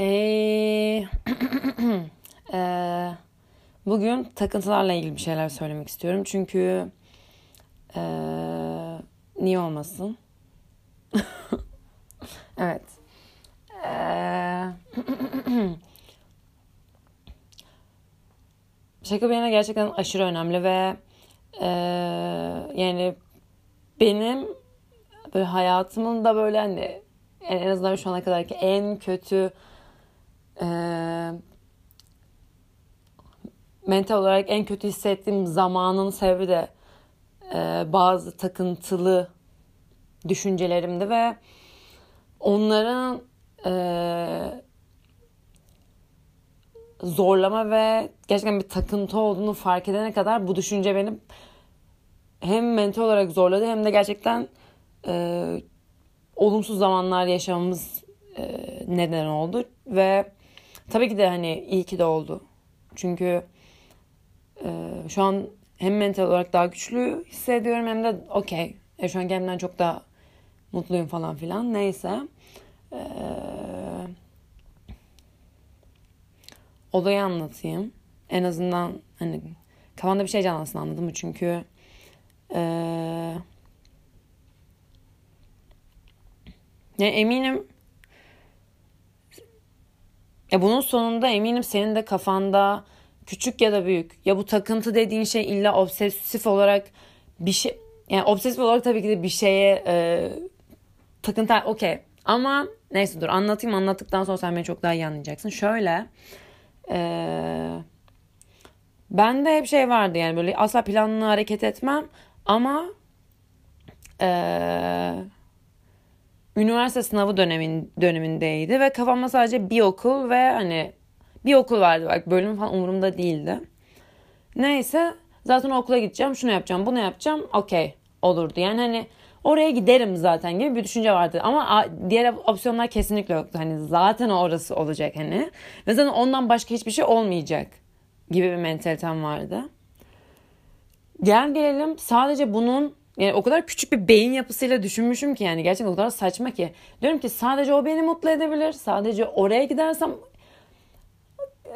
Hey. Ee, bugün takıntılarla ilgili bir şeyler söylemek istiyorum. Çünkü ee, niye olmasın? evet. Ee, şaka bir yana gerçekten aşırı önemli ve ee, yani benim böyle hayatımın da böyle hani en azından şu ana kadarki en kötü e, mental olarak en kötü hissettiğim zamanın sebebi de e, bazı takıntılı düşüncelerimdi ve onların e, zorlama ve gerçekten bir takıntı olduğunu fark edene kadar bu düşünce beni hem mental olarak zorladı hem de gerçekten e, olumsuz zamanlar yaşamamız e, neden oldu ve tabii ki de hani iyi ki de oldu. Çünkü e, şu an hem mental olarak daha güçlü hissediyorum hem de okey. E, şu an kendimden çok daha mutluyum falan filan. Neyse. E, olayı anlatayım. En azından hani kafanda bir şey canlansın anladın mı? Çünkü eee Yani eminim ya bunun sonunda eminim senin de kafanda küçük ya da büyük. Ya bu takıntı dediğin şey illa obsesif olarak bir şey yani obsesif olarak tabii ki de bir şeye e, takıntı okey. Ama neyse dur anlatayım. Anlattıktan sonra sen beni çok daha iyi anlayacaksın. Şöyle e, bende hep şey vardı yani böyle asla planlı hareket etmem ama eee üniversite sınavı dönemin, dönemindeydi ve kafamda sadece bir okul ve hani bir okul vardı bak bölüm falan umurumda değildi. Neyse zaten okula gideceğim şunu yapacağım bunu yapacağım okey olurdu. Yani hani oraya giderim zaten gibi bir düşünce vardı. Ama diğer opsiyonlar kesinlikle yoktu. Hani zaten orası olacak hani. Ve zaten ondan başka hiçbir şey olmayacak gibi bir mentalitem vardı. Gel gelelim sadece bunun yani o kadar küçük bir beyin yapısıyla düşünmüşüm ki yani gerçekten o kadar saçma ki. Diyorum ki sadece o beni mutlu edebilir. Sadece oraya gidersem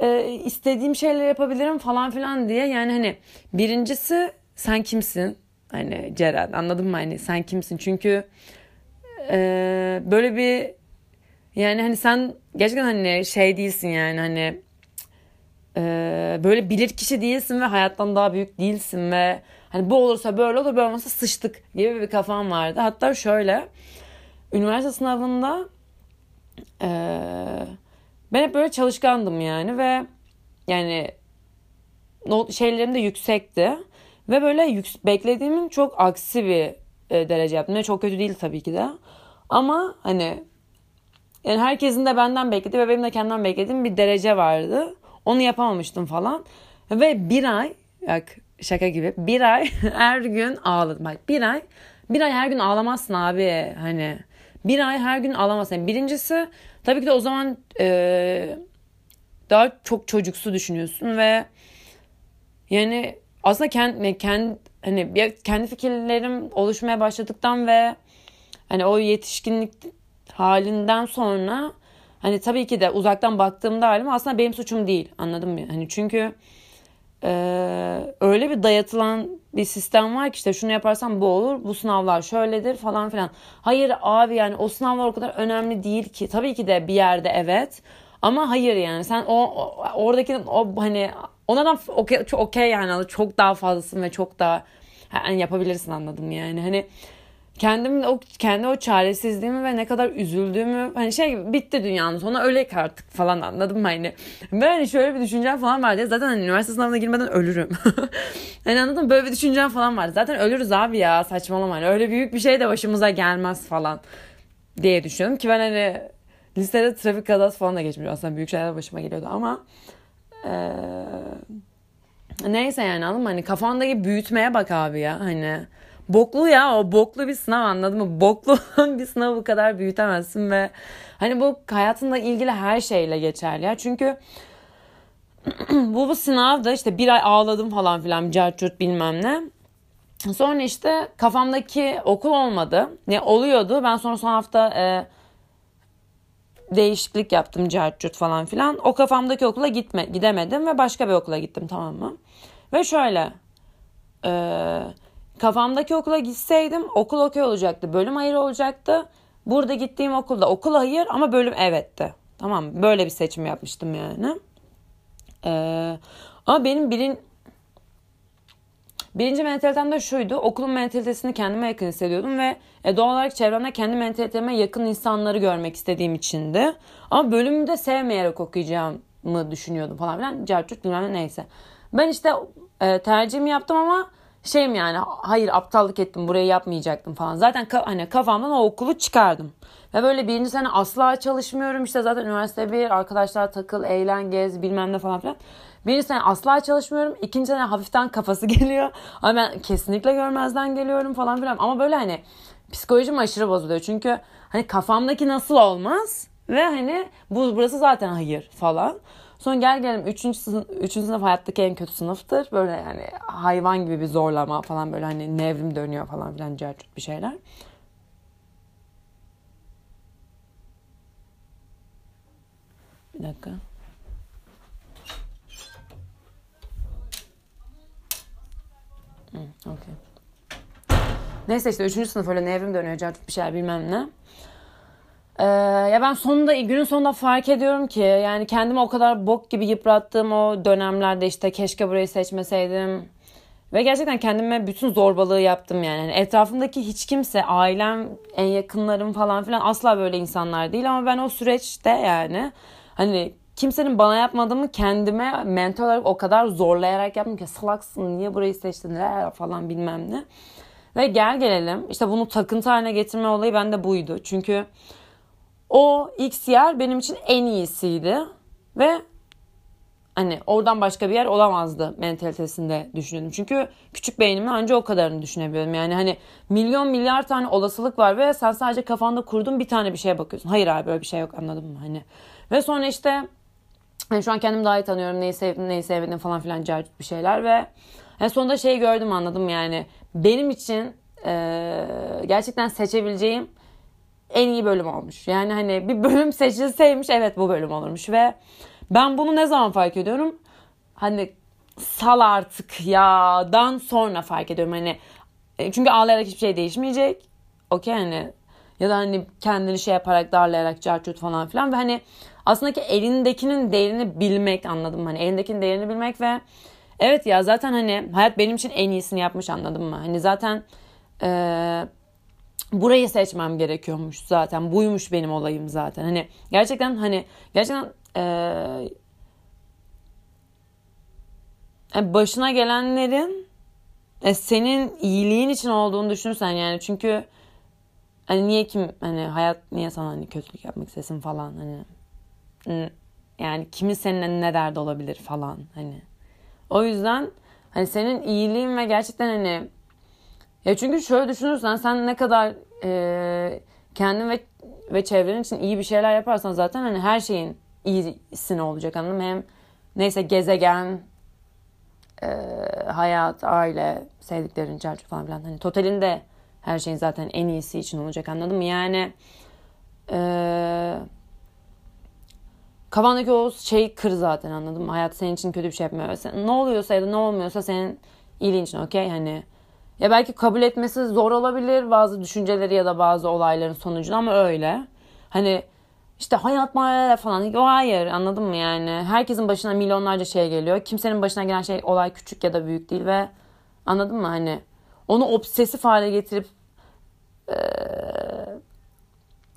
e, istediğim şeyler yapabilirim falan filan diye. Yani hani birincisi sen kimsin? Hani Ceren anladın mı? Hani sen kimsin? Çünkü e, böyle bir yani hani sen gerçekten hani şey değilsin yani hani e, böyle bilir kişi değilsin ve hayattan daha büyük değilsin ve Hani bu olursa böyle olur, böyle olmasa sıçtık gibi bir kafam vardı. Hatta şöyle, üniversite sınavında e, ben hep böyle çalışkandım yani ve yani not, şeylerim de yüksekti. Ve böyle yük, beklediğimin çok aksi bir e, derece yaptım. Ne çok kötü değil tabii ki de. Ama hani yani herkesin de benden beklediği ve benim de kendimden beklediğim bir derece vardı. Onu yapamamıştım falan. Ve bir ay bak şaka gibi bir ay her gün ağladım. Bak bir ay bir ay her gün ağlamazsın abi hani bir ay her gün ağlamazsın. Birincisi tabii ki de o zaman e, daha çok çocuksu düşünüyorsun ve yani aslında kendi, kendi hani kendi fikirlerim oluşmaya başladıktan ve hani o yetişkinlik halinden sonra hani tabii ki de uzaktan baktığımda halim aslında benim suçum değil anladın mı? Hani çünkü ee, öyle bir dayatılan bir sistem var ki işte şunu yaparsan bu olur, bu sınavlar şöyledir falan filan. Hayır abi yani o sınavlar o kadar önemli değil ki. Tabii ki de bir yerde evet. Ama hayır yani sen o, o oradaki o hani onlardan okey okay yani çok daha fazlasın ve çok daha yani yapabilirsin anladım yani. Hani kendim o kendi o çaresizliğimi ve ne kadar üzüldüğümü hani şey bitti dünyanın sonu ölek artık falan anladım mı hani. Ben hani şöyle bir düşüncem falan vardı zaten hani üniversite sınavına girmeden ölürüm. Hani anladım böyle bir düşüncem falan vardı zaten ölürüz abi ya saçmalama. Hani öyle büyük bir şey de başımıza gelmez falan diye düşünüyorum ki ben hani listede trafik kazası falan da geçmiyor aslında büyük şeyler başıma geliyordu ama ee, neyse yani anladın mı? Hani kafandaki büyütmeye bak abi ya hani boklu ya o boklu bir sınav anladın mı? Boklu bir sınavı kadar büyütemezsin ve hani bu hayatında ilgili her şeyle geçerli ya. Çünkü bu, bu sınavda işte bir ay ağladım falan filan carçurt bilmem ne. Sonra işte kafamdaki okul olmadı. Ne oluyordu? Ben sonra son hafta e, değişiklik yaptım cartcut falan filan. O kafamdaki okula gitme, gidemedim ve başka bir okula gittim tamam mı? Ve şöyle e, kafamdaki okula gitseydim okul okey olacaktı. Bölüm hayır olacaktı. Burada gittiğim okulda okul hayır ama bölüm evetti. Tamam böyle bir seçim yapmıştım yani. Ee, ama benim birin, birinci mentalitem de şuydu. Okulun mentalitesini kendime yakın hissediyordum ve e, doğal olarak çevremde kendi mentaliteme yakın insanları görmek istediğim içindi. Ama bölümü de sevmeyerek okuyacağımı düşünüyordum falan filan. Cartçut bilmem neyse. Ben işte e, tercihimi yaptım ama şeyim yani hayır aptallık ettim burayı yapmayacaktım falan. Zaten ka- hani kafamdan o okulu çıkardım. Ve böyle birinci sene asla çalışmıyorum. İşte zaten üniversite bir arkadaşlar takıl, eğlen, gez bilmem ne falan filan. Birinci sene asla çalışmıyorum. İkinci sene hafiften kafası geliyor. Ama ben kesinlikle görmezden geliyorum falan filan. Ama böyle hani psikolojim aşırı bozuluyor. Çünkü hani kafamdaki nasıl olmaz ve hani bu burası zaten hayır falan. Sonra gel gelelim 3. Sınıf, 3. sınıf hayattaki en kötü sınıftır. Böyle yani hayvan gibi bir zorlama falan böyle hani nevrim dönüyor falan filan cercut bir şeyler. Bir dakika. Hmm, okay. Neyse işte 3. sınıf öyle nevrim dönüyor cercut bir şeyler bilmem ne. Ee, ya ben sonunda günün sonunda fark ediyorum ki yani kendimi o kadar bok gibi yıprattığım o dönemlerde işte keşke burayı seçmeseydim. Ve gerçekten kendime bütün zorbalığı yaptım yani. yani etrafımdaki hiç kimse, ailem, en yakınlarım falan filan asla böyle insanlar değil. Ama ben o süreçte yani hani kimsenin bana yapmadığımı kendime mental olarak o kadar zorlayarak yaptım ki salaksın niye burayı seçtin falan bilmem ne. Ve gel gelelim işte bunu takıntı haline getirme olayı bende buydu. Çünkü o X yer benim için en iyisiydi. Ve hani oradan başka bir yer olamazdı mentalitesinde düşünüyordum. Çünkü küçük beynimle ancak o kadarını düşünebiliyorum. Yani hani milyon milyar tane olasılık var ve sen sadece kafanda kurduğun bir tane bir şeye bakıyorsun. Hayır abi böyle bir şey yok anladın mı? Hani ve sonra işte hani şu an kendimi daha iyi tanıyorum. Neyi sevdim, neyi sevmedim falan filan carcut bir şeyler ve en sonunda şeyi gördüm anladım yani. Benim için e, gerçekten seçebileceğim en iyi bölüm olmuş. Yani hani bir bölüm seçilseymiş evet bu bölüm olurmuş ve ben bunu ne zaman fark ediyorum? Hani sal artık ya dan sonra fark ediyorum hani e, çünkü ağlayarak hiçbir şey değişmeyecek. Okey hani ya da hani kendini şey yaparak darlayarak carcut falan filan ve hani aslında ki elindekinin değerini bilmek anladım hani elindekinin değerini bilmek ve evet ya zaten hani hayat benim için en iyisini yapmış anladım mı? Hani zaten eee burayı seçmem gerekiyormuş zaten. Buymuş benim olayım zaten. Hani gerçekten hani gerçekten ee, başına gelenlerin e, senin iyiliğin için olduğunu düşünürsen yani çünkü hani niye kim hani hayat niye sana hani kötülük yapmak istesin falan hani yani kimin seninle ne derdi olabilir falan hani o yüzden hani senin iyiliğin ve gerçekten hani ya çünkü şöyle düşünürsen sen ne kadar e, kendin ve ve çevrenin için iyi bir şeyler yaparsan zaten hani her şeyin iyisini olacak anladın mı? Hem neyse gezegen, e, hayat, aile, sevdiklerin, çarçı falan filan. Hani totalinde her şeyin zaten en iyisi için olacak anladın mı? Yani e, kafandaki o şey kır zaten anladın mı? Hayat senin için kötü bir şey yapmıyor. Sen, ne oluyorsa ya da ne olmuyorsa senin iyiliğin için okey? Hani ya belki kabul etmesi zor olabilir bazı düşünceleri ya da bazı olayların sonucunda ama öyle. Hani işte hayat mı falan. Hayır anladın mı yani? Herkesin başına milyonlarca şey geliyor. Kimsenin başına gelen şey olay küçük ya da büyük değil ve anladın mı hani? Onu obsesif hale getirip e,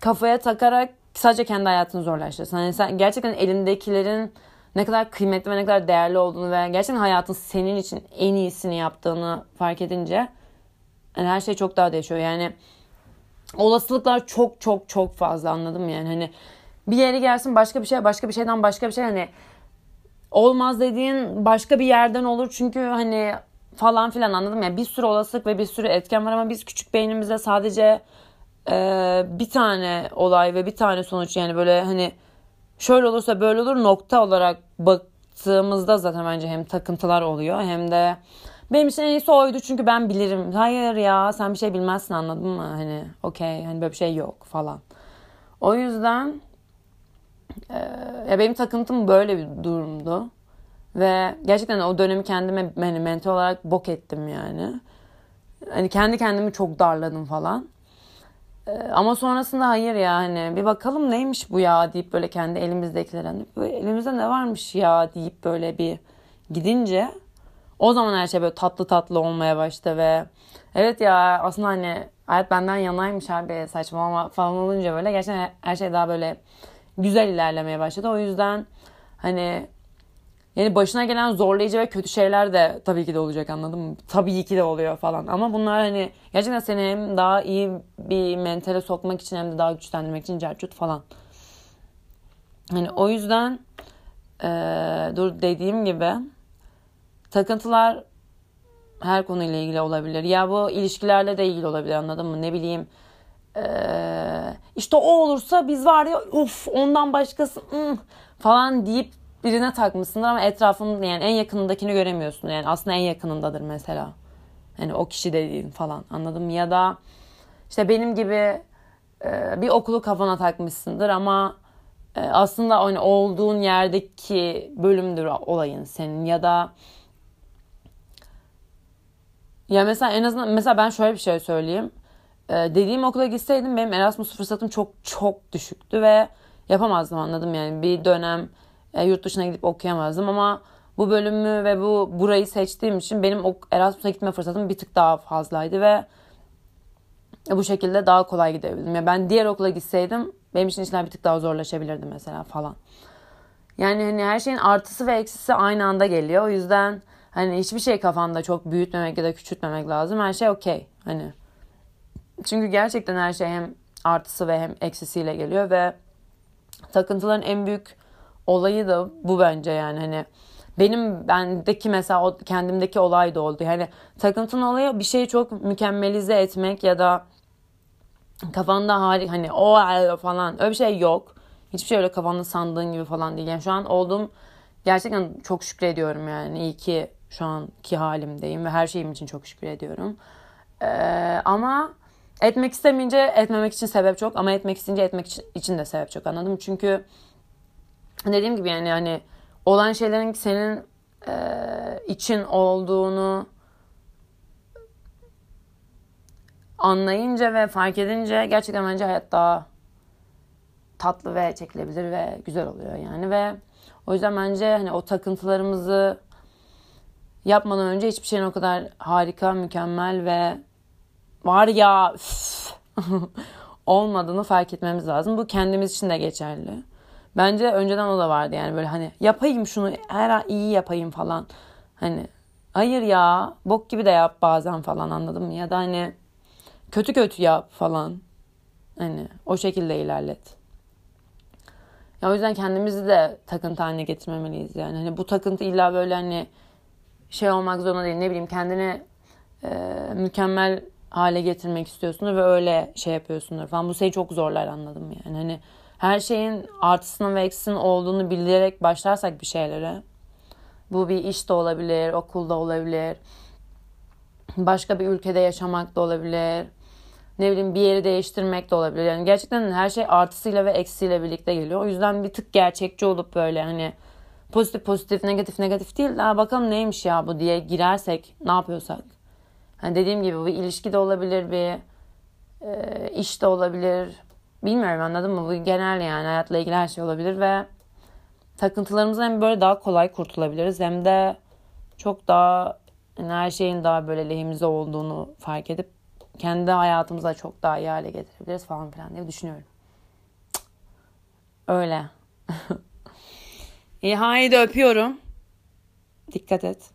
kafaya takarak sadece kendi hayatını zorlaştırırsın. Hani sen gerçekten elindekilerin ne kadar kıymetli ve ne kadar değerli olduğunu ve gerçekten hayatın senin için en iyisini yaptığını fark edince yani her şey çok daha değişiyor. Yani olasılıklar çok çok çok fazla anladım yani. Hani bir yere gelsin başka bir şey başka bir şeyden başka bir şey hani olmaz dediğin başka bir yerden olur. Çünkü hani falan filan anladım ya. Bir sürü olasılık ve bir sürü etken var ama biz küçük beynimizde sadece e, bir tane olay ve bir tane sonuç yani böyle hani şöyle olursa böyle olur nokta olarak baktığımızda zaten bence hem takıntılar oluyor hem de benim için en iyisi oydu çünkü ben bilirim. Hayır ya sen bir şey bilmezsin anladın mı? Hani okey hani böyle bir şey yok falan. O yüzden Ee, ya benim takıntım böyle bir durumdu. Ve gerçekten o dönemi kendime hani mental olarak bok ettim yani. Hani kendi kendimi çok darladım falan. Ee, ama sonrasında hayır ya hani bir bakalım neymiş bu ya deyip böyle kendi elimizdekilere hani elimizde ne varmış ya deyip böyle bir gidince o zaman her şey böyle tatlı tatlı olmaya başladı ve evet ya aslında hani hayat benden yanaymış abi saçmalama falan olunca böyle gerçekten her şey daha böyle güzel ilerlemeye başladı. O yüzden hani yani başına gelen zorlayıcı ve kötü şeyler de tabii ki de olacak anladın mı? Tabii ki de oluyor falan. Ama bunlar hani gerçekten seni hem daha iyi bir mentale sokmak için hem de daha güçlendirmek için cercut falan. Hani o yüzden ee, dur dediğim gibi takıntılar her konuyla ilgili olabilir. Ya bu ilişkilerle de ilgili olabilir anladın mı? Ne bileyim ee, işte o olursa biz var ya uf ondan başkası ıı, falan deyip birine takmışsındır ama etrafın yani en yakınındakini göremiyorsun. Yani aslında en yakınındadır mesela. Yani o kişi dediğin falan anladın mı? Ya da işte benim gibi e, bir okulu kafana takmışsındır ama e, aslında hani olduğun yerdeki bölümdür olayın senin ya da ya mesela en azından mesela ben şöyle bir şey söyleyeyim. Ee, dediğim okula gitseydim benim Erasmus fırsatım çok çok düşüktü ve yapamazdım anladım yani bir dönem e, yurt dışına gidip okuyamazdım ama bu bölümü ve bu burayı seçtiğim için benim Erasmus'a gitme fırsatım bir tık daha fazlaydı ve bu şekilde daha kolay gidebildim. Ya ben diğer okula gitseydim benim için işler bir tık daha zorlaşabilirdi mesela falan. Yani hani her şeyin artısı ve eksisi aynı anda geliyor. O yüzden hani hiçbir şey kafanda çok büyütmemek ya da küçültmemek lazım. Her şey okey. Hani çünkü gerçekten her şey hem artısı ve hem eksisiyle geliyor ve takıntıların en büyük olayı da bu bence yani hani benim bendeki mesela kendimdeki olay da oldu. Yani takıntının olayı bir şeyi çok mükemmelize etmek ya da kafanda hali hani o falan öyle bir şey yok. Hiçbir şey öyle kafanda sandığın gibi falan değil. Yani şu an olduğum gerçekten çok şükrediyorum yani. İyi ki şu anki halimdeyim ve her şeyim için çok şükür ediyorum. Ee, ama etmek istemeyince etmemek için sebep çok ama etmek isteyince etmek için de sebep çok anladım. Çünkü dediğim gibi yani hani olan şeylerin senin e, için olduğunu anlayınca ve fark edince gerçekten bence hayat daha tatlı ve çekilebilir ve güzel oluyor yani ve o yüzden bence hani o takıntılarımızı yapmadan önce hiçbir şeyin o kadar harika, mükemmel ve var ya olmadığını fark etmemiz lazım. Bu kendimiz için de geçerli. Bence önceden o da vardı yani böyle hani yapayım şunu her an iyi yapayım falan. Hani hayır ya bok gibi de yap bazen falan anladın mı? Ya da hani kötü kötü yap falan. Hani o şekilde ilerlet. Ya o yüzden kendimizi de takıntı haline getirmemeliyiz yani. Hani bu takıntı illa böyle hani şey olmak zorunda değil. Ne bileyim kendini e, mükemmel hale getirmek istiyorsundur ve öyle şey yapıyorsundur falan. Bu seni çok zorlar anladım yani. Hani her şeyin artısının ve eksisinin olduğunu bilerek başlarsak bir şeylere bu bir iş de olabilir, okulda olabilir, başka bir ülkede yaşamak da olabilir, ne bileyim bir yeri değiştirmek de olabilir. Yani gerçekten her şey artısıyla ve eksiyle birlikte geliyor. O yüzden bir tık gerçekçi olup böyle hani pozitif pozitif negatif negatif değil. Daha bakalım neymiş ya bu diye girersek ne yapıyorsak. Hani dediğim gibi bir ilişki de olabilir bir e, iş de olabilir bilmiyorum anladın mı? Bu genel yani hayatla ilgili her şey olabilir ve takıntılarımızdan hem böyle daha kolay kurtulabiliriz hem de çok daha yani her şeyin daha böyle lehimize olduğunu fark edip kendi hayatımıza çok daha iyi hale getirebiliriz falan filan diye düşünüyorum. Öyle. İyi haydi öpüyorum. Dikkat et.